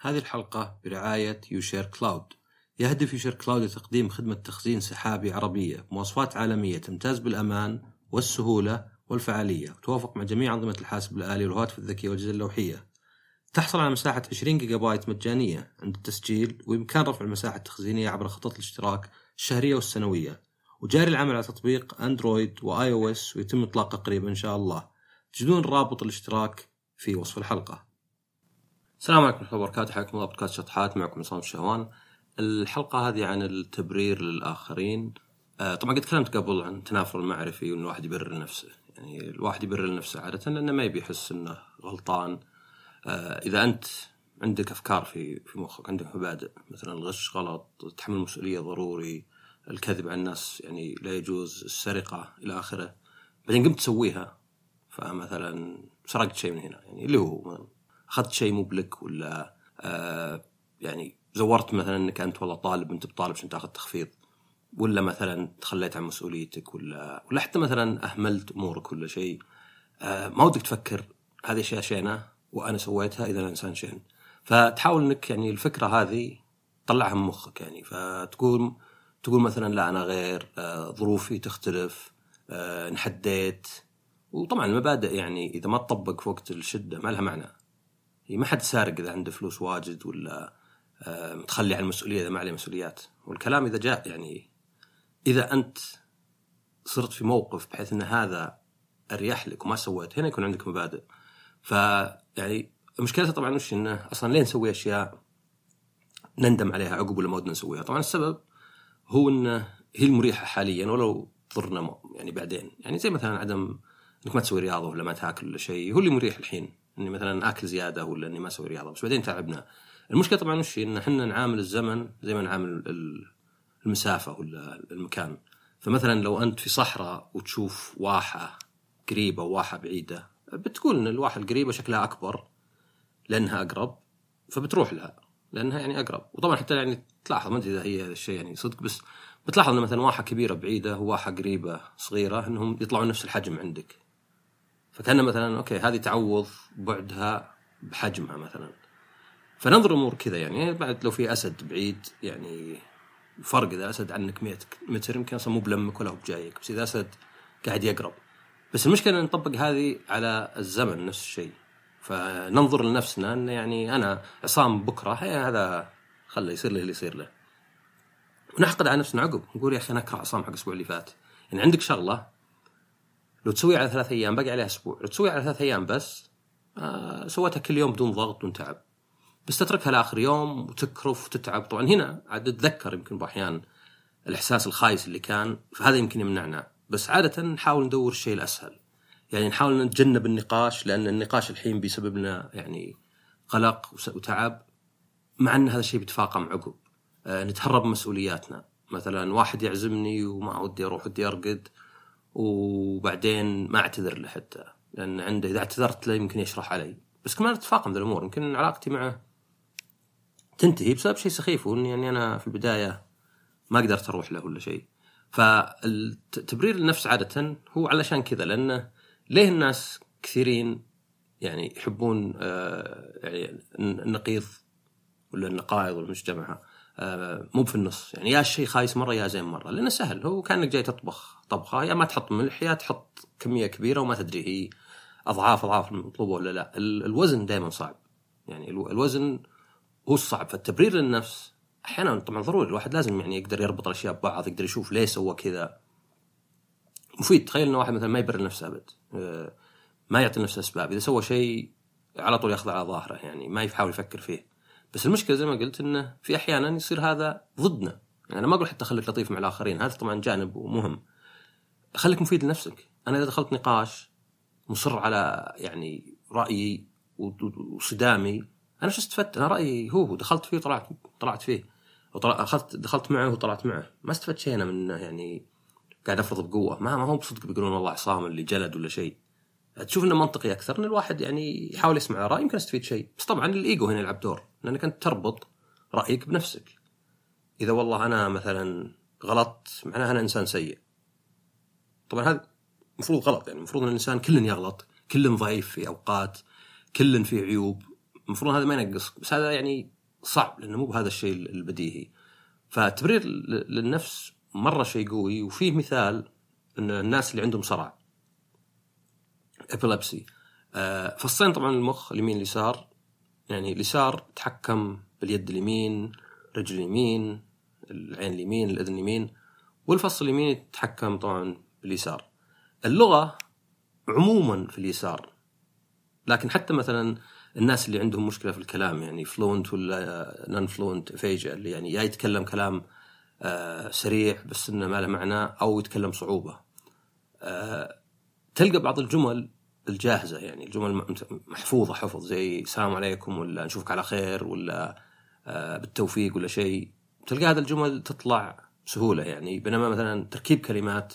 هذه الحلقة برعاية uShare Cloud. يهدف uShare Cloud لتقديم خدمة تخزين سحابي عربية بمواصفات عالمية تمتاز بالأمان والسهولة والفعالية. وتوافق مع جميع أنظمة الحاسب الآلي والهواتف الذكية والأجهزة اللوحية. تحصل على مساحة 20 جيجا بايت مجانية عند التسجيل وبإمكان رفع المساحة التخزينية عبر خطط الاشتراك الشهرية والسنوية. وجاري العمل على تطبيق أندرويد و iOS ويتم إطلاقه قريبا إن شاء الله. تجدون رابط الاشتراك في وصف الحلقة. السلام عليكم ورحمة الله وبركاته. حياكم الله بودكاست شطحات معكم عصام الشهوان. الحلقة هذه عن التبرير للآخرين. آه، طبعا قد تكلمت قبل عن التنافر المعرفي وأن الواحد يبرر نفسه. يعني الواحد يبرر نفسه عادة لأنه ما يبي يحس أنه غلطان. آه، إذا أنت عندك أفكار في في مخك عندك مبادئ مثلا الغش غلط تحمل المسؤولية ضروري الكذب على الناس يعني لا يجوز السرقة إلى آخره بعدين قمت تسويها فمثلا سرقت شيء من هنا يعني اللي هو أخذت شيء مو بلك ولا آه يعني زورت مثلا إنك أنت والله طالب أنت بطالب عشان تأخذ تخفيض ولا مثلا تخليت عن مسؤوليتك ولا ولا حتى مثلا أهملت أمورك ولا شيء. آه ما ودك تفكر هذه أشياء شينة وأنا سويتها إذا الإنسان شين. فتحاول إنك يعني الفكرة هذه تطلعها من مخك يعني. فتقول تقول مثلا لا أنا غير آه ظروفي تختلف آه انحديت وطبعا المبادئ يعني إذا ما تطبق في وقت الشدة ما لها معنى. ما حد سارق إذا عنده فلوس واجد ولا آه، متخلي عن المسؤولية إذا ما عليه مسؤوليات. والكلام إذا جاء يعني إذا أنت صرت في موقف بحيث إن هذا أريح لك وما سويت هنا يكون عندك مبادئ. فيعني مشكلتها طبعا وش إنه أصلا ليه نسوي أشياء نندم عليها عقب ولا ما ودنا نسويها؟ طبعا السبب هو إنه هي المريحة حاليا ولو تضرنا يعني بعدين. يعني زي مثلا عدم إنك ما تسوي رياضة ولا ما تاكل ولا شيء هو اللي مريح الحين. إني مثلا أكل زيادة ولا إني ما أسوي رياضة بس بعدين تعبنا. المشكلة طبعا وش إن إحنا نعامل الزمن زي ما نعامل المسافة ولا المكان. فمثلا لو أنت في صحراء وتشوف واحة قريبة وواحة بعيدة بتقول إن الواحة القريبة شكلها أكبر لأنها أقرب فبتروح لها لأنها يعني أقرب. وطبعا حتى يعني تلاحظ ما أدري إذا هي الشيء يعني صدق بس بتلاحظ إن مثلا واحة كبيرة بعيدة وواحة قريبة صغيرة إنهم يطلعون نفس الحجم عندك. فكأن مثلا okay هذه تعوض بعدها بحجمها مثلا. فننظر الأمور كذا يعني بعد لو في أسد بعيد يعني فرق إذا أسد عنك 100 متر يمكن أصلا مو بلمك ولا هو بجايك بس إذا أسد قاعد يقرب. بس المشكلة نطبق هذه على الزمن نفس الشيء. فننظر لنفسنا إن يعني أنا عصام بكرة هذا خله يصير له اللي يصير له. ونحقد على نفسنا عقب نقول يا أخي أنا أكره عصام حق الأسبوع اللي فات. يعني عندك شغلة لو تسويها على ثلاث أيام باقي عليها أسبوع. لو تسويها على ثلاث أيام بس آه سويتها كل يوم بدون ضغط بدون تعب. بس تتركها لآخر يوم وتكرف وتتعب. طبعا هنا عاد تتذكر يمكن باحيان الإحساس الخايس اللي كان فهذا يمكن يمنعنا. بس عادة نحاول ندور الشيء الأسهل. يعني نحاول نتجنب النقاش لأن النقاش الحين بيسبب لنا يعني قلق وتعب مع إن هذا الشيء بيتفاقم عقب. آه نتهرب من مسؤولياتنا. مثلا واحد يعزمني وما ودي أروح ودي أرقد. وبعدين ما اعتذر له حتى لأن عنده إذا اعتذرت له يمكن يشرح علي. بس كمان نتفاقم ذا الأمور يمكن علاقتي معه تنتهي بسبب شيء سخيف واني يعني أنا في البداية ما قدرت أروح له ولا شيء. فالتبرير النفس عادة هو علشان كذا لأنه ليه الناس كثيرين يعني يحبون آه، يعني النقيض ولا النقائض والمجتمع؟ مو في النص. يعني يا الشيء خايس مرة يا زين مرة. لأنه سهل. هو كأنك جاي تطبخ طبخة يا ما تحط ملح يا تحط كمية كبيرة وما تدري هي أضعاف أضعاف المطلوبة ولا لا. الوزن دائما صعب. يعني الوزن هو الصعب. فالتبرير للنفس أحيانا طبعا ضروري. الواحد لازم يعني يقدر يربط الأشياء ببعض يقدر يشوف ليه سوى كذا. مفيد. تخيل إن واحد مثلا ما يبرر نفسه أبد. آه، ما يعطي نفسه أسباب. إذا سوى شيء على طول ياخذ على ظاهره يعني ما يحاول يفكر فيه. بس المشكلة زي ما قلت إنه في أحيانا يصير هذا ضدنا. يعني أنا ما أقول حتى خليك لطيف مع الآخرين هذا طبعا جانب مهم خليك مفيد لنفسك. أنا إذا دخلت نقاش مصر على يعني رأيي وصدامي أنا شو استفدت؟ أنا رأيي هو دخلت فيه طلعت طلعت فيه. اخذت دخلت معه وطلعت معه. ما استفدت شيء أنا من يعني قاعد أفرض بقوة. ما هو بصدق بيقولون والله عصام اللي جلد ولا شيء. تشوف إنه منطقي أكثر إن الواحد يعني يحاول يسمع رأي يمكن يستفيد شيء. بس طبعا الإيجو هنا يلعب دور لأنك أنت تربط رأيك بنفسك. إذا والله أنا مثلا غلطت معناها أنا إنسان سيء. طبعا هذا المفروض غلط يعني المفروض إن الإنسان كل يغلط كل ضعيف في أوقات كل فيه عيوب. المفروض هذا ما ينقصك بس هذا يعني صعب لأنه مو بهذا الشيء البديهي. فالتبرير للنفس مرة شيء قوي وفيه مثال إن الناس اللي عندهم صرع. ابيلابسي آه، فصين طبعا المخ اليمين اليسار يعني اليسار تحكم باليد اليمين رجل اليمين العين اليمين الأذن اليمين والفص اليمين يتحكم طبعا باليسار. اللغة عموما في اليسار لكن حتى مثلا الناس اللي عندهم مشكلة في الكلام يعني fluent ولا non-fluent aphasia اللي يعني يا يتكلم كلام آه، سريع بس إنه ما له معنى أو يتكلم صعوبة. آه، تلقى بعض الجمل الجاهزة يعني الجمل محفوظة حفظ زي السلام عليكم ولا نشوفك على خير ولا آه، بالتوفيق ولا شيء. تلقى هذه الجمل تطلع بسهولة يعني بينما مثلا تركيب كلمات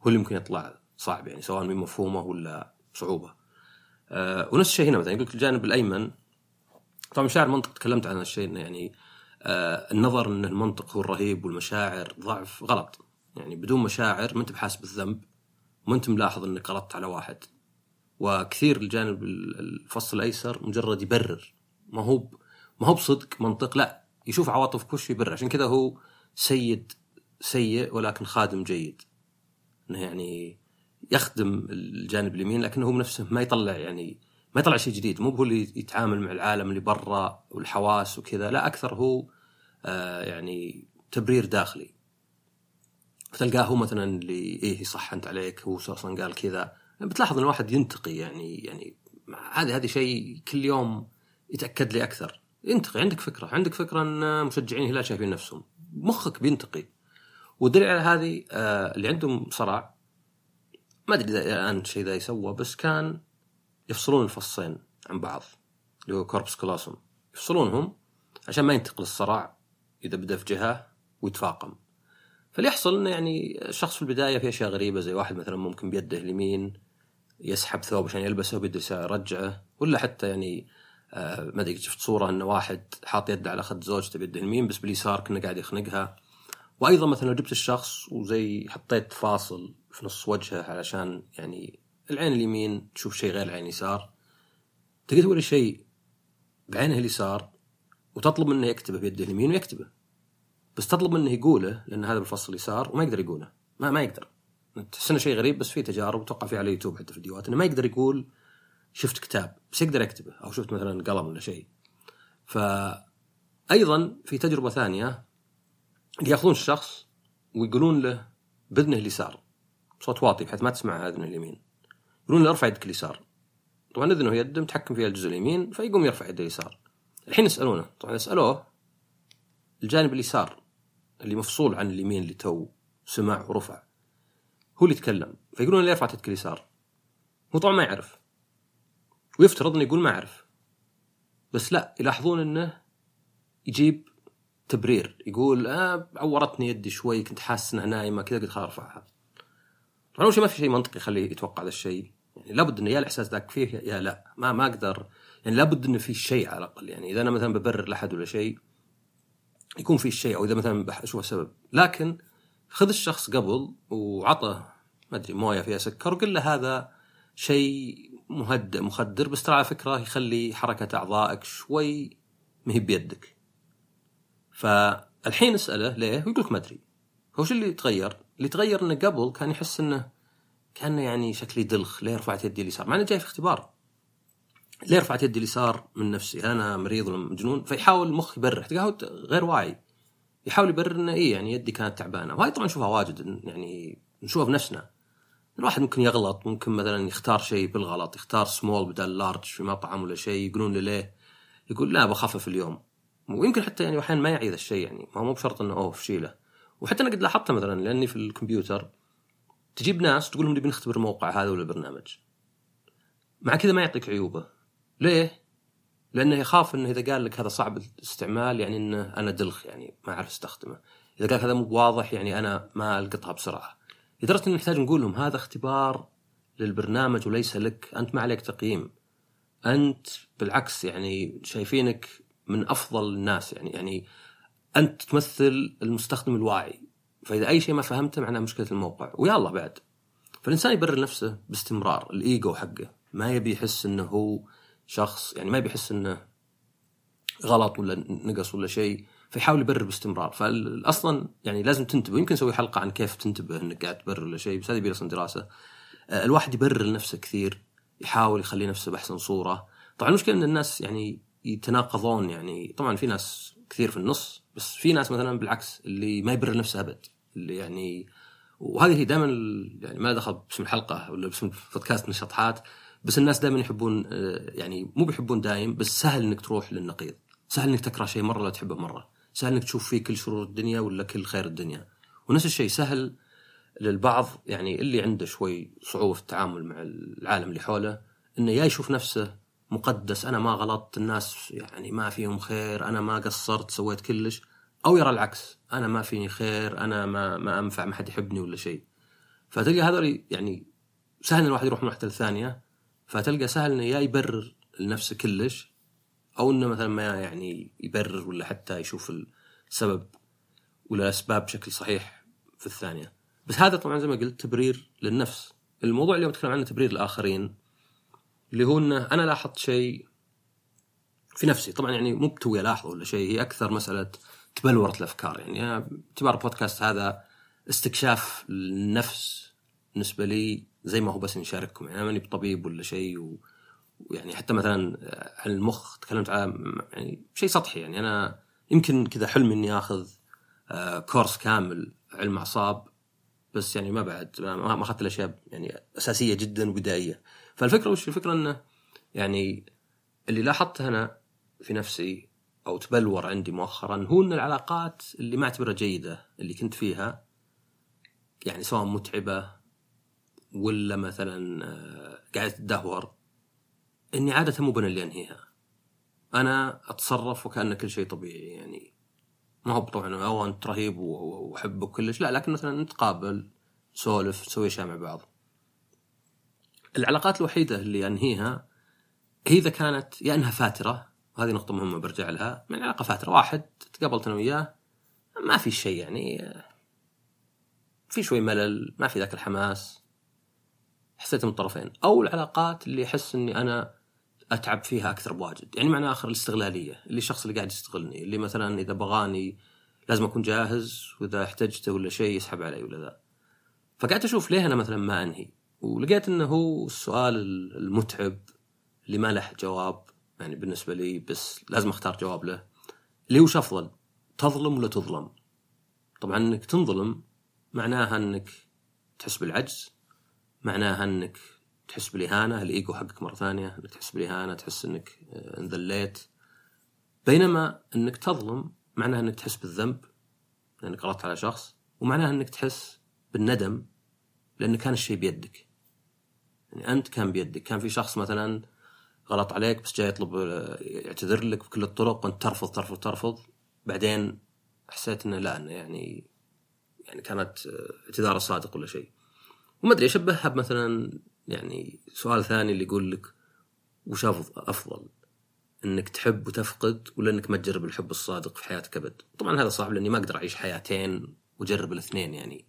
هو اللي ممكن يطلع صعب يعني سواء من مفهومة ولا صعوبة. أه ونفس الشيء هنا مثلا يقول الجانب الأيمن. طبعا مشاعر المنطق تكلمت عن هالشيء إنه يعني أه النظر ان المنطق هو الرهيب والمشاعر ضعف غلط. يعني بدون مشاعر ما أنت بحاسب الذنب وما أنت ملاحظ إنك غلطت على واحد. وكثير الجانب الفصل الأيسر مجرد يبرر. ما هو ما هو بصدق منطق لا يشوف عواطف وش يبرر. عشان كذا هو سيد سيء ولكن خادم جيد. إنه يعني يخدم الجانب اليمين لكن هو بنفسه ما يطلع يعني ما يطلع شيء جديد. مو هو اللي يتعامل مع العالم اللي برا والحواس وكذا لا أكثر هو آه يعني تبرير داخلي. فتلقاه هو مثلا اللي إيه صح انت عليك هو أصلا قال كذا. بتلاحظ ان الواحد ينتقي يعني يعني هذا هذا شيء كل يوم يتأكد لي أكثر. ينتقي عندك فكرة عندك فكرة أن مشجعين الهلال شايفين نفسهم. مخك بينتقي. والدليل على هذه آه اللي عندهم صرع ما أدري إذا الآن الشيء ذا يسوى بس كان يفصلون الفصين عن بعض اللي هو كوربس كلاسوم يفصلونهم عشان ما ينتقل الصراع إذا بدأ في جهة ويتفاقم. فاللي يحصل إنه يعني الشخص في البداية في أشياء غريبة زي واحد مثلا ممكن بيده اليمين يسحب ثوب عشان يلبسه وبيده يرجعه ولا حتى يعني آه ما أدري شفت صورة إنه واحد حاط يده على خد زوجته بيده اليمين بس باليسار كنا قاعد يخنقها. وأيضا مثلا لو جبت الشخص وزي حطيت فاصل في نص وجهه علشان يعني العين اليمين تشوف شيء غير العين اليسار تقدر توري شيء بعينه اليسار وتطلب منه يكتبه بيده اليمين ويكتبه. بس تطلب منه يقوله لأن هذا بالفصل اليسار وما يقدر يقوله. ما ما يقدر. تحس انه شيء غريب بس في تجارب أتوقع في على اليوتيوب حتى فيديوهات. إنه ما يقدر يقول شفت كتاب بس يقدر يكتبه أو شفت مثلا قلم ولا شيء. ف أيضا في تجربة ثانية يأخذون الشخص ويقولون له باذنه اليسار. بصوت واطي بحيث ما تسمع اذنه اليمين. يقولون له ارفع يدك اليسار. طبعا إذنه يده متحكم فيها الجزء اليمين فيقوم يرفع يده اليسار. الحين يسألونه. طبعا يسالوه الجانب اليسار اللي مفصول عن اليمين اللي تو سمع ورفع هو اللي يتكلم فيقولون له ارفع يدك اليسار؟ هو طبعا ما يعرف. ويفترض إنه يقول ما اعرف بس لا يلاحظون إنه يجيب تبرير يقول آه عورتني يدي شوي كنت حاسس إنها نايمة كذا قلت خلاص ارفعها طبعا أول شيء ما في شيء منطقي يخليه يتوقع ذا الشيء. يعني لابد إنه يا الإحساس ذاك فيه يا لا ما ما أقدر. يعني لابد إنه في شيء على الأقل. يعني إذا أنا مثلا ببرر لأحد ولا شيء يكون في شيء أو إذا مثلا بشوف سبب لكن خذ الشخص قبل وعطه ما أدري موية فيها سكر وقل له هذا شيء مهدئ مخدر بس ترى على فكرة يخلي حركة أعضائك شوي ما هي بيدك فالحين اسأله ليه ويقول لك ما أدري هو شو اللي تغير؟ اللي تغير إنه قبل كان يحس إنه كأنه يعني شكلي دلخ ليه رفعت يدي اليسار؟ مع إنه جاي في اختبار ليه رفعت يدي اليسار من نفسي؟ أنا مريض ولا مجنون؟ فيحاول المخ يبرر تلقاه غير واعي يحاول يبرر انه اي يعني يدي كانت تعبانة. وهاي طبعا نشوفها واجد يعني نشوفها بنفسنا. الواحد ممكن يغلط ممكن مثلا يختار شيء بالغلط يختار سمول بدل large في مطعم ولا شيء يقولون له ليه؟ يقول لا بخفف اليوم. ويمكن حتى يعني أحيانا ما يعي ذا الشيء يعني ما هو مو بشرط إنه أوه شيله وحتى أنا قد لاحظتها مثلا لأني في الكمبيوتر تجيب ناس تقول لهم نبي نختبر الموقع هذا ولا البرنامج مع كذا ما يعطيك عيوبه. ليه؟ لأنه يخاف إنه إذا قال لك هذا صعب الاستعمال يعني إنه أنا دلخ يعني ما أعرف أستخدمه. إذا قال هذا مو واضح يعني أنا ما ألقطها بسرعة. لدرجه ان نحتاج نقول لهم هذا اختبار للبرنامج وليس لك أنت ما عليك تقييم. أنت بالعكس يعني شايفينك من أفضل الناس يعني يعني أنت تمثل المستخدم الواعي. فإذا أي شيء ما فهمته معناه مشكلة الموقع. الله بعد. فالإنسان يبرر نفسه باستمرار. الإيجو حقه. ما يبي يحس إنه هو شخص يعني ما يبي يحس إنه غلط ولا نقص ولا شيء فيحاول يبرر باستمرار. فاصلا يعني لازم تنتبه يمكن نسوي حلقة عن كيف تنتبه إنك قاعد تبرر ولا شيء بس هذه أصلا دراسة. آه، الواحد يبرر لنفسه كثير يحاول يخلي نفسه بأحسن صورة. طبعا المشكلة إن الناس يعني يتناقضون يعني طبعا في ناس كثير في النص بس في ناس مثلا بالعكس اللي ما يبرر نفسه أبد اللي يعني وهذه هي دائما يعني ما دخل باسم الحلقة ولا باسم بودكاست نشاطات بس الناس دائما يحبون آه، يعني مو بيحبون دايم بس سهل إنك تروح للنقيض. سهل إنك تكره شيء مرة لا تحبه مرة. سهل إنك تشوف فيه كل شرور الدنيا ولا كل خير الدنيا. ونفس الشيء سهل للبعض يعني اللي عنده شوي صعوبة في التعامل مع العالم اللي حوله إنه يا يشوف نفسه مقدس أنا ما غلطت الناس يعني ما فيهم خير أنا ما قصرت سويت كلش أو يرى العكس أنا ما فيني خير أنا ما ما أنفع ما حد يحبني ولا شيء. فتلقى هذول يعني سهل الواحد يروح من واحدة للثانيه فتلقى سهل إنه يا يبرر لنفسه كلش أو إنه مثلا ما يعني يبرر ولا حتى يشوف السبب ولا الأسباب بشكل صحيح في الثانية. بس هذا طبعا زي ما قلت تبرير للنفس. الموضوع اللي نتكلم عنه تبرير الآخرين اللي هو إنه أنا لاحظت شيء في نفسي. طبعا يعني مو بتوي الاحظه ولا شيء هي أكثر مسألة تبلورت الأفكار. يعني باعتبار البودكاست هذا استكشاف النفس بالنسبة لي زي ما هو بس نشارككم يعني أنا ماني بطبيب ولا شيء ويعني حتى مثلا عن المخ تكلمت على يعني شيء سطحي. يعني أنا يمكن كذا حلمي إني آخذ آه، كورس كامل علم أعصاب بس يعني ما بعد ما أخذت الأشياء يعني أساسية جدا وبدائيه فالفكرة وش الفكرة؟ إنه يعني اللي لاحظته أنا في نفسي أو تبلور عندي مؤخرا هو إن العلاقات اللي ما أعتبرها جيدة اللي كنت فيها يعني سواء متعبة ولا مثلا آه، قاعدة تدهور. إني عادة مو بنا اللي أنهيها. أنا أتصرف وكان كل شيء طبيعي يعني ما هو طبعا أو أنت رهيب وأحبك كلش. لا لكن مثلا نتقابل نسولف نسوي أشياء مع بعض. العلاقات الوحيدة اللي أنهيها هي إذا كانت يا إنها فاترة وهذه نقطة مهمة برجع لها من علاقة فاترة. واحد تقابلت أنا وياه ما في شيء يعني في شوي ملل ما في ذاك الحماس. حسيت من الطرفين. أو العلاقات اللي أحس إني أنا أتعب فيها أكثر بواجد. يعني معنى آخر الاستغلالية اللي الشخص اللي قاعد يستغلني اللي مثلا إذا بغاني لازم أكون جاهز وإذا احتجته ولا شيء يسحب علي ولا ذا. فقعدت أشوف ليه أنا مثلا ما أنهي. ولقيت إنه هو السؤال المتعب اللي ما له جواب. يعني بالنسبة لي بس لازم أختار جواب له. اللي هو أفضل؟ تظلم ولا تظلم؟ طبعا إنك تنظلم معناها إنك تحس بالعجز. معناها انك تحس بالإهانة الإيجو حقك مرة ثانية انك تحس بالإهانة تحس انك آه، انذليت بينما انك تظلم معناها انك تحس بالذنب لأنك غلطت على شخص ومعناها انك تحس بالندم لأن كان الشيء بيدك. يعني أنت كان بيدك. كان في شخص مثلا غلط عليك بس جاي يطلب آه، يعتذر لك بكل الطرق وانت ترفض ترفض ترفض. بعدين حسيت إنه لا إنه يعني يعني كانت آه، اعتذار صادق ولا شيء. وما أدري أشبهها بمثلا يعني سؤال ثاني اللي يقول لك وش أفضل إنك تحب وتفقد ولا إنك ما تجرب الحب الصادق في حياتك أبد؟ طبعا هذا صعب لأني ما أقدر أعيش حياتين وأجرب الاثنين يعني.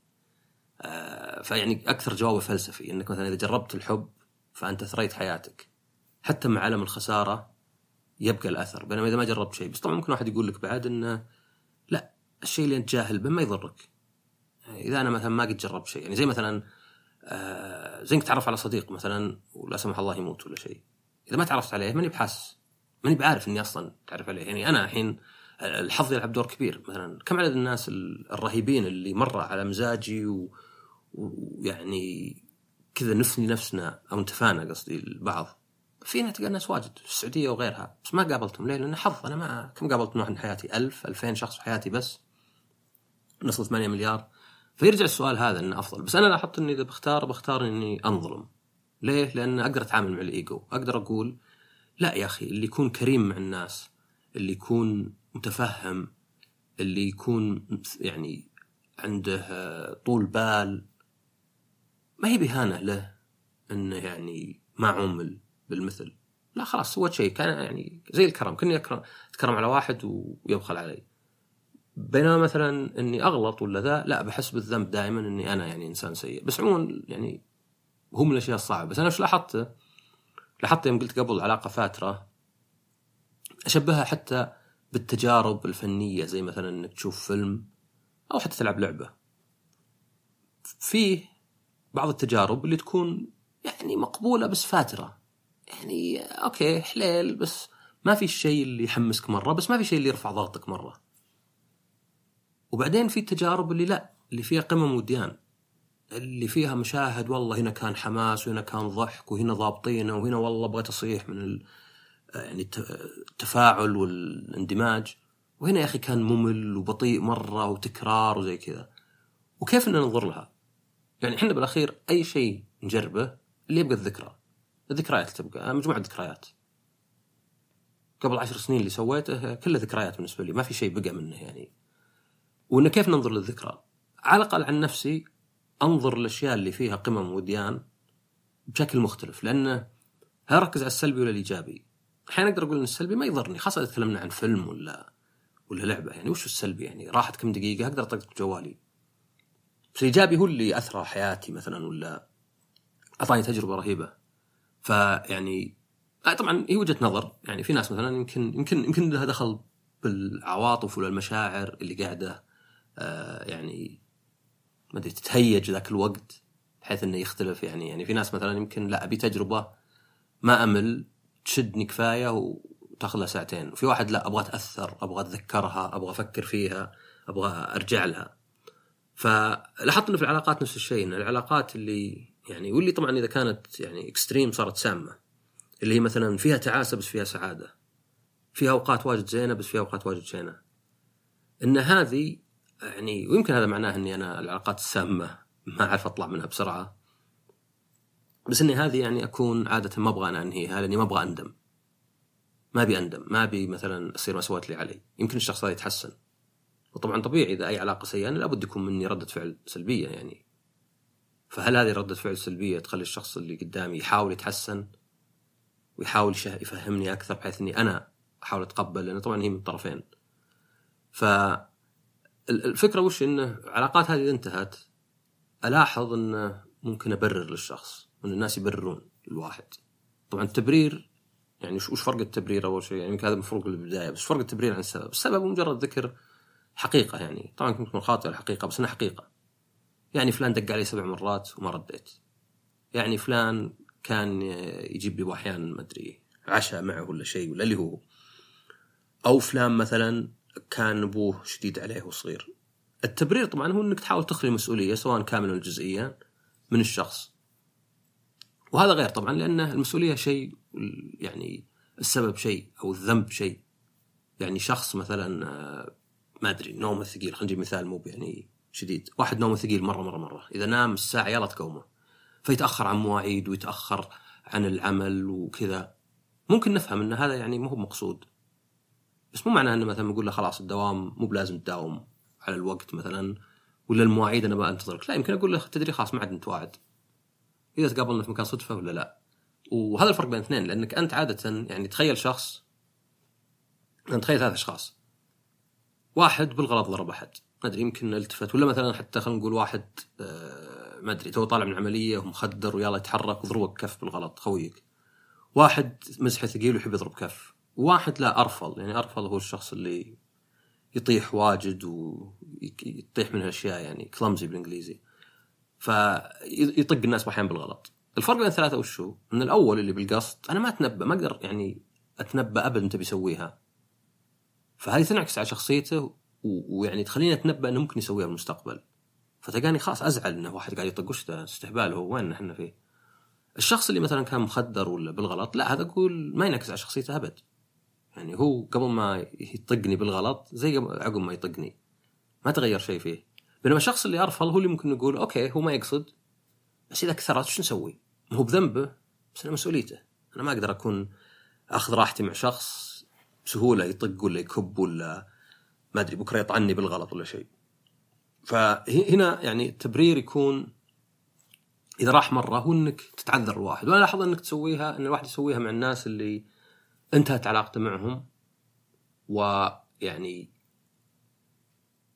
آه فيعني أكثر جوابه فلسفي إنك مثلا إذا جربت الحب فأنت ثريت حياتك حتى مع ألم الخسارة يبقى الأثر بينما إذا ما جربت شيء. بس طبعا ممكن واحد يقول لك بعد إنه لا الشيء اللي أنت جاهل به ما يضرك. يعني إذا أنا مثلا ما قد جربت شيء يعني زي مثلا آه تعرف على صديق مثلا ولا سمح الله يموت ولا شيء. إذا ما تعرفت عليه ماني بحاسس. ماني بعارف إني أصلا تعرف عليه. يعني أنا الحين الحظ يلعب دور كبير. مثلا كم عدد الناس الرهيبين اللي مرة على مزاجي ويعني كذا نفني نفسنا أو انتفانا قصدي البعض. فينا تلقى ناس واجد في السعودية وغيرها. بس ما قابلتهم. ليه؟ لأن حظ. أنا ما كم قابلت من حياتي؟ 1000 2000 شخص في حياتي بس. نصل 8 مليار. فيرجع السؤال هذا إنه أفضل. بس أنا لاحظت إني إذا بختار بختار إني أنظلم. ليه؟ لأن أقدر أتعامل مع الإيجو. أقدر أقول لا يا أخي اللي يكون كريم مع الناس اللي يكون متفهم اللي يكون يعني عنده طول بال ما هي بهانة له إنه يعني ما عمل بالمثل. لا خلاص سويت شيء. كان يعني زي الكرم. كني أكرم أتكرم على واحد ويبخل علي. بينما مثلا إني أغلط ولا ذا لا بحس بالذنب دائما إني أنا يعني إنسان سيء. بس عموما يعني هو من الأشياء الصعبة. بس أنا إيش لاحظت؟ لاحظت يوم قلت قبل علاقة فاترة أشبهها حتى بالتجارب الفنية زي مثلا إنك تشوف فيلم أو حتى تلعب لعبة. فيه بعض التجارب اللي تكون يعني مقبولة بس فاترة. يعني أوكي حليل بس ما في الشيء اللي يحمسك مرة بس ما في شيء اللي يرفع ضغطك مرة. وبعدين في التجارب اللي لا اللي فيها قمم وديان اللي فيها مشاهد والله هنا كان حماس وهنا كان ضحك وهنا ضابطينه وهنا والله بغيت اصيح من ال... يعني التفاعل والاندماج. وهنا يا أخي كان ممل وبطيء مرة وتكرار وزي كذا. وكيف ان ننظر لها؟ يعني إحنا بالأخير أي شيء نجربه اللي يبقى الذكرى. الذكريات تبقى مجموعة ذكريات. قبل عشر سنين اللي سويته كله ذكريات بالنسبة لي ما في شيء بقى منه يعني. وإنه كيف ننظر للذكرى؟ على الأقل عن نفسي أنظر للاشياء اللي فيها قمم وديان بشكل مختلف لأنه هل اركز على السلبي ولا الإيجابي؟ أحيانا أقدر أقول إن السلبي ما يضرني خاصة إذا تكلمنا عن فيلم ولا ولا لعبة يعني وش السلبي؟ يعني راحت كم دقيقة أقدر أطقطق جوالي. بس الإيجابي هو اللي اثرى حياتي مثلا ولا أعطاني تجربة رهيبة. فيعني آه، طبعا هي وجهة نظر يعني في ناس مثلا يمكن يمكن يمكن لها دخل بالعواطف ولا المشاعر اللي قاعدة يعني ما أدري تتهيج ذاك الوقت بحيث إنه يختلف يعني. يعني في ناس مثلا يمكن لا أبي تجربة ما أمل تشدني كفاية وتاخذ لها ساعتين. وفي واحد لا أبغى أتأثر أبغى أتذكرها أبغى أفكر فيها أبغى أرجع لها. فلاحظت إنه في العلاقات نفس الشيء إن العلاقات اللي يعني واللي طبعا إذا كانت يعني اكستريم صارت سامة. اللي هي مثلا فيها تعاسة بس فيها سعادة. فيها أوقات واجد زينة بس فيها أوقات واجد شينة. إن هذه يعني ويمكن هذا معناه إني أنا العلاقات السامة ما أعرف أطلع منها بسرعة. بس إني هذه يعني أكون عادة ما أبغى أنا أنهيها لأني ما أبغى أندم. ما أبي أندم ما أبي مثلا أصير ما سويت اللي علي. يمكن الشخص هذا يتحسن. وطبعا طبيعي إذا أي علاقة سيئة لابد يكون مني ردة فعل سلبية يعني. فهل هذه ردة فعل سلبية تخلي الشخص اللي قدامي يحاول يتحسن؟ ويحاول يفهمني أكثر بحيث أني أنا أحاول أتقبل؟ لأنه طبعا هي من الطرفين فالفكرة وش أنه علاقات هذه إذا انتهت ألاحظ أنه ممكن أبرر للشخص وأن الناس يبررون الواحد. طبعا التبرير يعني وش فرق التبرير أول شيء؟ يعني هذا مفروض بالبداية بس فرق التبرير عن السبب. السبب مجرد ذكر حقيقة يعني. طبعا ممكن تكون خاطئة الحقيقة بس أنها حقيقة. يعني فلان دق علي سبع مرات وما رديت. يعني فلان كان يجيب لي أحيانا ما أدري عشاء معه ولا شيء ولا اللي هو. أو فلان مثلا كان ابوه شديد عليه وصغير. التبرير طبعا هو إنك تحاول تخلي المسؤوليه سواء كاملا ولا جزئيا من الشخص. وهذا غير طبعا لأن المسؤولية شيء يعني السبب شيء أو الذنب شيء. يعني شخص مثلا ما أدري نومه ثقيل خلينا نجيب مثال مو يعني شديد. واحد نومه ثقيل مرة مرة مرة. إذا نام الساعة يلا تقومه. فيتأخر عن مواعيد ويتأخر عن العمل وكذا. ممكن نفهم إن هذا يعني مو مقصود بس مو معناه إنه مثلا نقول له خلاص الدوام مو بلازم تداوم على الوقت مثلا ولا المواعيد أنا ما أنتظرك. لا يمكن أقول له تدري خلاص ما عاد نتواعد إذا تقابلنا في مكان صدفة ولا لا. وهذا الفرق بين الاثنين لأنك أنت عادة يعني تخيل شخص انت تخيل ثلاث أشخاص. واحد بالغلط ضرب أحد. ما أدري يمكن التفت ولا مثلا حتى خلينا نقول واحد آه، ما أدري تو طالع من عملية ومخدر ويلا يتحرك وضربك كف بالغلط خويك. واحد مزحه ثقيل ويحب يضرب كف. واحد لا ارفل يعني ارفل هو الشخص اللي يطيح واجد ويطيح منه اشياء يعني clumsy بالإنجليزي. فيطق الناس أحيانا بالغلط. الفرق بين الثلاثة وش هو؟ ان الأول اللي بالقصد أنا ما أتنبأ ما أقدر يعني أتنبأ ابدا أنت بيسويها. فهذه تنعكس على شخصيته ويعني تخليني أتنبأ إنه ممكن يسويها بالمستقبل. فتلقاني خلاص أزعل إنه واحد قاعد يطق. وش استهبال هو؟ وين إحنا فيه؟ الشخص اللي مثلا كان مخدر ولا بالغلط لا هذا أقول ما ينعكس على شخصيته أبد. يعني هو قبل ما يطقني بالغلط زي عقب ما يطقني. ما تغير شيء فيه. بينما الشخص اللي ارفل هو اللي ممكن نقول okay هو ما يقصد. بس إذا كثرت شو نسوي؟ ما هو بذنبه بس أنا مسؤوليته. أنا ما أقدر أكون أخذ راحتي مع شخص بسهولة يطق ولا يكب ولا ما أدري بكرة يطعني بالغلط ولا شيء. فهنا يعني التبرير يكون إذا راح مرة هو إنك تتعذر الواحد. وأنا لاحظ إنك تسويها إن الواحد يسويها مع الناس اللي انتهت علاقته معهم ويعني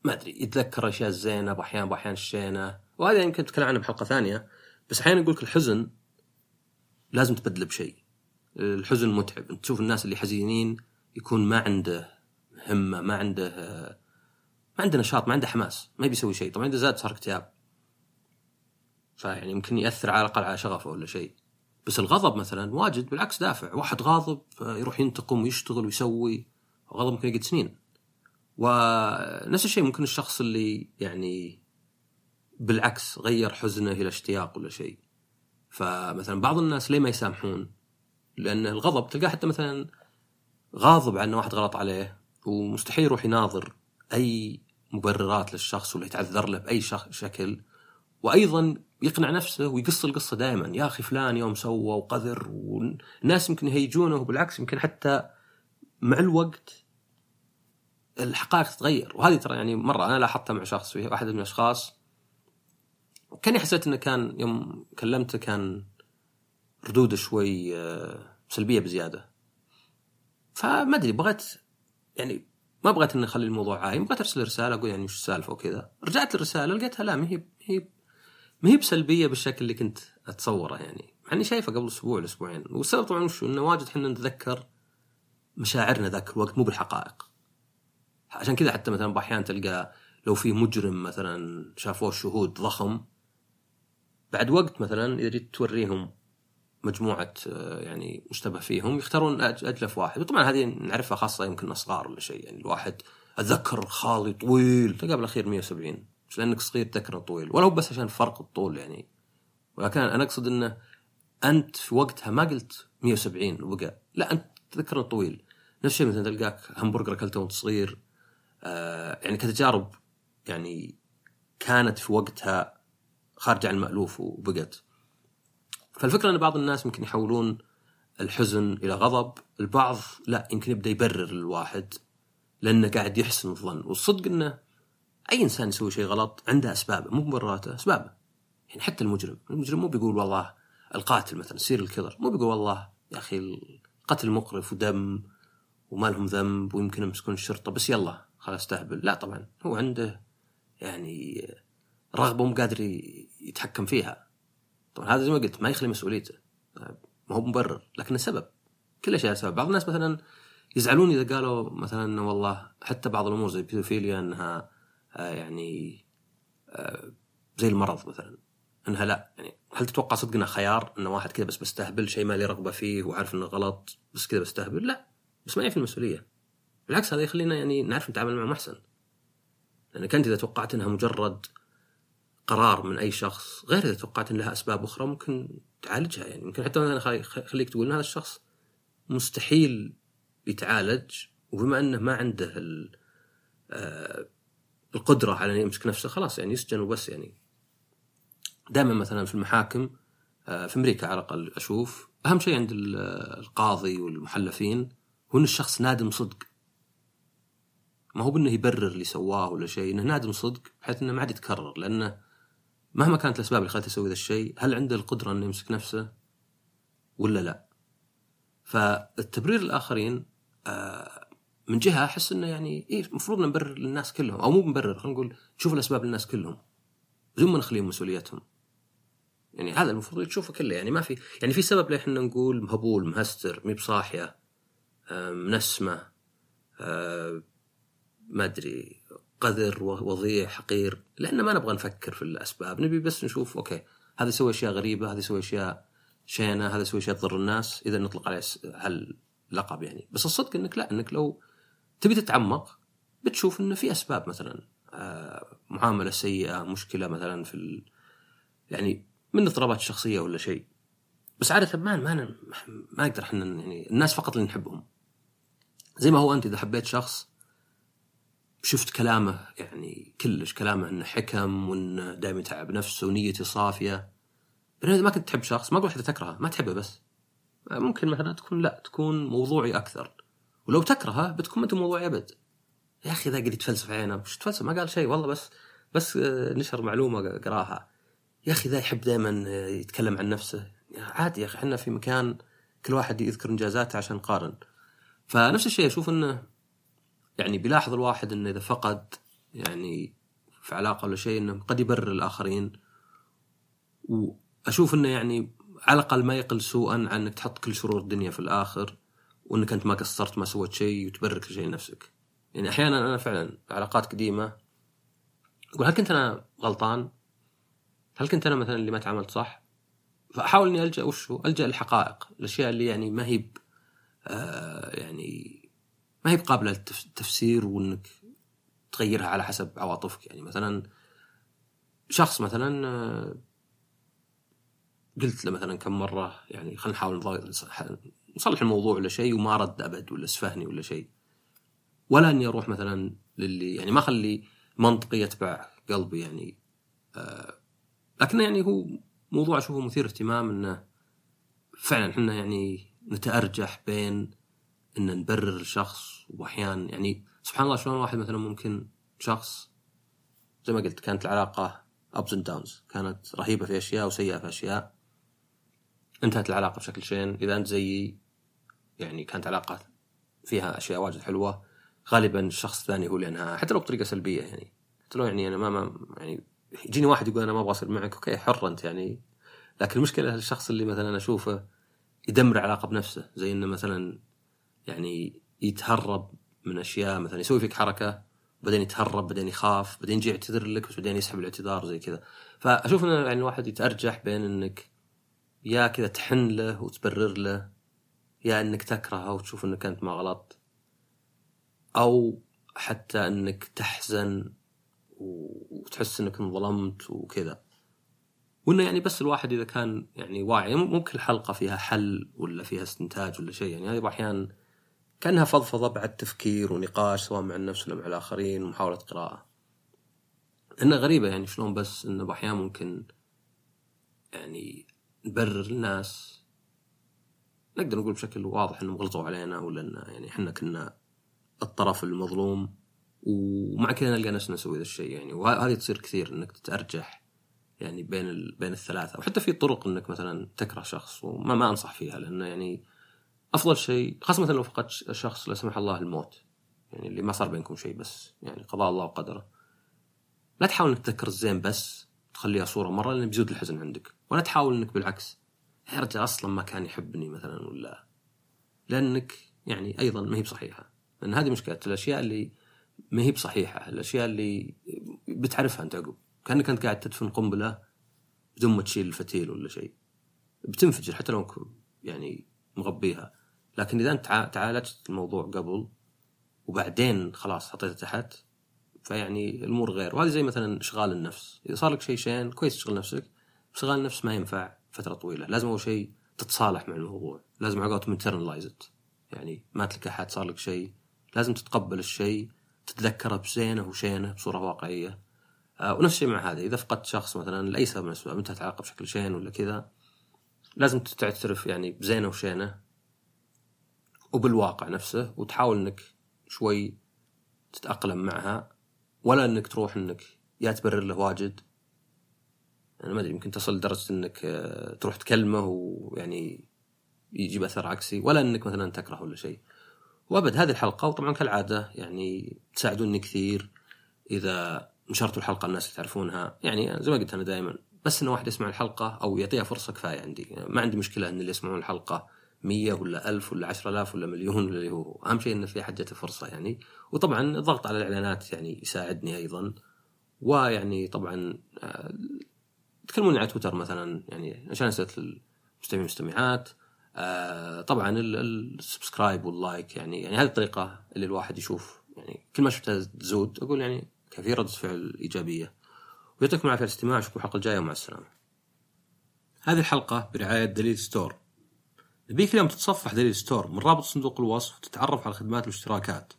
ما أدري يتذكر الاشياء الزينه باحيان باحيان الشينه وهذا يمكن نتكلم عنه بحلقة ثانية. بس أحيانا يقول لك الحزن لازم تبدله بشيء. الحزن متعب. أنت تشوف الناس اللي حزينين يكون ما عنده همة ما عنده ما عنده نشاط ما عنده حماس ما يبي يسوي شيء. طبعا إذا زاد صار اكتئاب. فيعني يمكن يأثر على الأقل على شغفه ولا شيء. بس الغضب مثلا واجد بالعكس دافع. واحد غاضب يروح ينتقم ويشتغل ويسوي غضب ممكن يقعد سنين. ونفس الشيء ممكن الشخص اللي يعني بالعكس غير حزنه إلى اشتياق ولا شيء. فمثلا بعض الناس ليه ما يسامحون؟ لأن الغضب تلقاه حتى مثلا غاضب ان واحد غلط عليه ومستحيل يروح يناظر أي مبررات للشخص ولا يتعذر له بأي شكل. وأيضا يقنع نفسه ويقص القصة دائما. يا أخي فلان يوم سوى وقذر والناس يمكن يهيجونه وبالعكس يمكن حتى مع الوقت الحقائق تتغير. وهذه ترى يعني مرة أنا لاحظتها مع شخص واحد من الأشخاص. كاني حسيت إنه كان يوم كلمته كان ردوده شوي آه، سلبية بزيادة. فما أدري بغيت يعني ما بغيت إني أخلي الموضوع عايم. بغيت أرسل رسالة أقول يعني وش السالفة وكذا. رجعت الرساله لقيتها لا ما هي هي ما هي بسلبية بالشكل اللي كنت أتصوره يعني. مع إني شايفه قبل أسبوع الاسبوعين والسبب طبعا وش؟ إنه واجد إحنا نتذكر مشاعرنا ذاك الوقت مو بالحقائق. عشان كذا حتى مثلا أحيانا تلقى لو في مجرم مثلا شافوه الشهود ضخم بعد وقت مثلا إذا جيت توريهم مجموعة آه، يعني مشتبه فيهم يختارون أجلف واحد. وطبعا هذه نعرفها خاصة يمكن صغار ولا شيء. يعني الواحد أتذكر خالي طويل تلقى بالأخير 170 مش لأنك صغير تذكر طويل ولا هو بس عشان فرق الطول يعني. ولكن أنا أقصد إنه أنت في وقتها ما قلت 170 وبقى لا أنت تذكر طويل نفس الشيء مثلا تلقاك همبرجر أكلته وأنت صغير آه يعني كتجارب يعني كانت في وقتها خارجة عن المألوف وبقت. فالفكرة إن بعض الناس ممكن يحولون الحزن إلى غضب البعض لا يمكن يبدأ يبرر الواحد لأنه قاعد يحسن الظن. والصدق إنه أي إنسان يسوي شيء غلط عنده أسبابه مو مبرراته أسبابه. يعني حتى المجرم المجرم مو بيقول والله القاتل مثلا سير الكذر مو بيقول والله يا أخي القتل مقرف ودم وما لهم ذنب ويمكن يمسكون الشرطة بس يلا خلاص استهبل. لا طبعا هو عنده يعني رغبة مو قادر يتحكم فيها. طبعا هذا زي ما قلت ما يخلي مسؤوليته. ما هو مبرر لكن السبب كل شيء سبب. بعض الناس مثلا يزعلون إذا قالوا مثلا والله حتى بعض الأمور زي البيدوفيليا إنها يعني آه، زي المرض مثلا. إنها لا يعني هل تتوقع صدق انها خيار إن واحد كذا بس بستهبل شيء ما لي رغبة فيه وعارف إنه غلط بس كذا بستهبل؟ لا بس ما يعرف المسؤولية. بالعكس هذا يخلينا يعني نعرف نتعامل معه أحسن. لانك انت إذا توقعت إنها مجرد قرار من أي شخص غير إذا توقعت إن لها أسباب أخرى ممكن تعالجها. يعني ممكن حتى مثلا خليك تقول إن هذا الشخص مستحيل يتعالج وبما إنه ما عنده آه، القدرة على أن يمسك نفسه خلاص يعني يسجن وبس يعني. دائما مثلا في المحاكم آه، في أمريكا على الأقل أشوف أهم شيء عند القاضي والمحلفين هو إن الشخص نادم صدق. ما هو بأنه يبرر اللي سواه ولا شيء إنه نادم صدق بحيث إنه ما عاد يتكرر لأنه مهما كانت الأسباب اللي خلته يسوي ذا الشيء هل عنده القدرة إنه يمسك نفسه ولا لا؟ فالتبرير الآخرين آه، من جهة أحس إنه يعني إيه المفروض نبرر للناس كلهم أو مو نبرر خلينا نقول نشوف الأسباب للناس كلهم. بدون ما نخليهم مسؤوليتهم. يعني هذا المفروض تشوفه كله يعني ما في يعني في سبب ليه إحنا نقول مهبول مهستر مي بصاحية منسمه ما أدري قذر وضيع حقير لأن ما نبغى نفكر في الأسباب نبي بس نشوف okay هذا يسوي أشياء غريبة هذا يسوي أشياء شينة هذا يسوي أشياء تضر الناس إذا نطلق عليه هاللقب يعني. بس الصدق إنك لا إنك لو تبي تتعمق بتشوف إنه في أسباب مثلا آه، معاملة سيئة مشكلة مثلا في ال... يعني من اضطرابات الشخصيه ولا شيء. بس عادة ما ما ما نقدر إحنا يعني الناس فقط اللي نحبهم. زي ما هو أنت إذا حبيت شخص شفت كلامه يعني كلش كلامه إنه حكم وإنه دائما يتعب نفسه ونيته صافية. بينما إذا ما كنت تحب شخص ما أقول حتى تكرهه ما تحبه بس. ممكن مثلا تكون لا تكون موضوعي أكثر. ولو تكرهه بتكون أنت موضوعي أبد. يا أخي ذا قاعد يتفلسف عينه وش تفلسف ما قال شيء والله بس بس آه، نشر معلومة قراها. يا أخي ذا يحب دائما آه، يتكلم عن نفسه عادي يا أخي إحنا في مكان كل واحد يذكر إنجازاته عشان نقارن فنفس الشيء أشوف إنه يعني بيلاحظ الواحد إنه إذا فقد يعني في علاقة ولا شيء إنه قد يبرر الآخرين. وأشوف إنه يعني على الأقل ما يقل سوءا عن إنك تحط كل شرور الدنيا في الآخر. وإنك أنت ما قصرت ما سويت شيء وتبرر كل شيء لنفسك يعني أحيانا أنا فعلا علاقات قديمة أقول هل كنت أنا غلطان؟ هل كنت أنا مثلا اللي ما تعاملت صح؟ فاحاول إني ألجأ وشو؟ ألجأ للحقائق، الأشياء اللي يعني ما هي آه يعني ما هي قابله للتفسير وإنك تغيرها على حسب عواطفك يعني مثلا شخص مثلا آه، قلت له مثلا كم مرة يعني خلينا نحاول نصلح الموضوع ولا شيء وما رد أبد ولا سفهني ولا شيء. ولا إني أروح مثلا للي يعني ما أخلي منطقي يتبع قلبي يعني آه لكن يعني هو موضوع أشوفه مثير اهتمام إنه فعلا إحنا يعني نتأرجح بين إن نبرر الشخص واحيانا يعني سبحان الله شلون واحد مثلا ممكن شخص زي ما قلت كانت العلاقة ups and downs كانت رهيبة في أشياء وسيئة في أشياء انتهت العلاقة بشكل شين. إذا أنت زيي يعني كانت علاقة فيها أشياء واجد حلوة. غالبا الشخص الثاني هو اللي أنهاها حتى لو بطريقة سلبية يعني. حتى لو يعني أنا ما, ما يعني يجيني واحد يقول أنا ما أبغى أصير معك أوكي حر أنت يعني. لكن المشكلة الشخص اللي مثلا أشوفه يدمر علاقه بنفسه زي إنه مثلا يعني يتهرب من أشياء مثلا يسوي فيك حركة بعدين يتهرب بعدين يخاف بعدين يجي يعتذر لك بس بعدين يسحب الاعتذار زي كذا. فأشوف انه يعني الواحد يتأرجح بين إنك يا كذا تحن له وتبرر له يا إنك تكرهه وتشوف انك انت ما غلط أو حتى إنك تحزن وتحس إنك انظلمت وكذا. وإنه يعني بس الواحد إذا كان يعني واعي مو كل حلقة فيها حل ولا فيها استنتاج ولا شيء يعني هذه أحيانا كأنها فضفضة بعد تفكير ونقاش سواء مع النفس ولا مع الآخرين ومحاوله قراءة. إنها غريبة يعني شلون بس إنه أحيانا ممكن يعني نبرر الناس نقدر نقول بشكل واضح إنهم غلطوا علينا ولا إن يعني إحنا كنا الطرف المظلوم ومع كذا نلقى نفسنا نسوي ذا الشيء يعني. وهذه تصير كثير إنك تتأرجح يعني بين ال... بين الثلاثة. وحتى في طرق إنك مثلا تكره شخص وما ما أنصح فيها لأنه يعني أفضل شيء خاصة مثلا لو فقدت شخص لا سمح الله الموت يعني اللي ما صار بينكم شيء بس يعني قضاء الله وقدره. لا تحاول إنك تذكر الزين بس تخليها صورة مرة لأنه بيزود الحزن عندك. ولا تحاول إنك بالعكس يا أصلا ما كان يحبني مثلا ولا لأنك يعني أيضا ما هي بصحيحة. لأن هذه مشكلة الأشياء اللي ما هي بصحيحة الأشياء اللي بتعرفها أنت عقب. كأنك أنت قاعد تدفن قنبلة بدون ما تشيل الفتيل ولا شيء. بتنفجر حتى لو يعني مغبيها. لكن إذا أنت تعالجت الموضوع قبل وبعدين خلاص حطيته تحت فيعني الأمور غير. وهذه زي مثلا إشغال النفس. إذا صار لك شيء شين كويس تشغل نفسك. اشغال النفس ما ينفع. فترة طويلة. لازم أول شيء تتصالح مع الموضوع. لازم على قولتهم يعني لك أحد صار لك شيء. لازم تتقبل الشيء تتذكره بزينة وشينة بصورة واقعية. آه ونفس الشيء مع هذا. إذا فقدت شخص مثلا لأي سبب من الأسباب انتهت علاقه بشكل شين ولا كذا لازم تعترف يعني بزينة وشينة وبالواقع نفسه وتحاول إنك شوي تتأقلم معها ولا إنك تروح إنك يا تبرر له واجد. أنا ما أدري يمكن تصل لدرجة إنك آه، تروح تكلمه ويعني يجيب أثر عكسي ولا إنك مثلا تكره ولا شيء. وأبد هذه الحلقة وطبعا كالعادة يعني تساعدوني كثير إذا نشرتوا الحلقة الناس اللي تعرفونها يعني زي ما قلت أنا دائما بس ان واحد يسمع الحلقة أو يعطيها فرصة كفاية عندي. ما عندي مشكلة إن اللي يسمعون الحلقة مية ولا ألف ولا عشرة آلاف ولا مليون ولا اللي هو أهم شيء إن في جته فرصة يعني. وطبعا الضغط على الإعلانات يعني يساعدني أيضا. ويعني طبعا آه، تكلموني على تويتر مثلا يعني عشان أسئلة المستمعين والمستمعات آه طبعا ال subscribe وال like يعني يعني هذه الطريقة اللي الواحد يشوف يعني كل ما شفتها تزود أقول يعني كان ردة فعل إيجابية ويعطيكم العافية على الاستماع أشوفكم الحلقة الجاية ومع السلامة. هذه الحلقة برعاية دليل ستور. نبيك اليوم تتصفح دليل ستور من رابط صندوق الوصف وتتعرف على الخدمات والاشتراكات.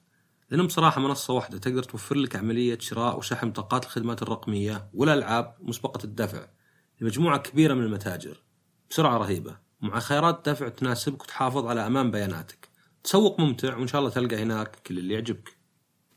لأنهم بصراحة منصة واحدة تقدر توفر لك عملية شراء وشحن بطاقات الخدمات الرقمية والألعاب مسبقة الدفع لمجموعة كبيرة من المتاجر بسرعة رهيبة ومع خيارات دفع تناسبك وتحافظ على أمان بياناتك. تسوق ممتع وإن شاء الله تلقى هناك كل اللي يعجبك.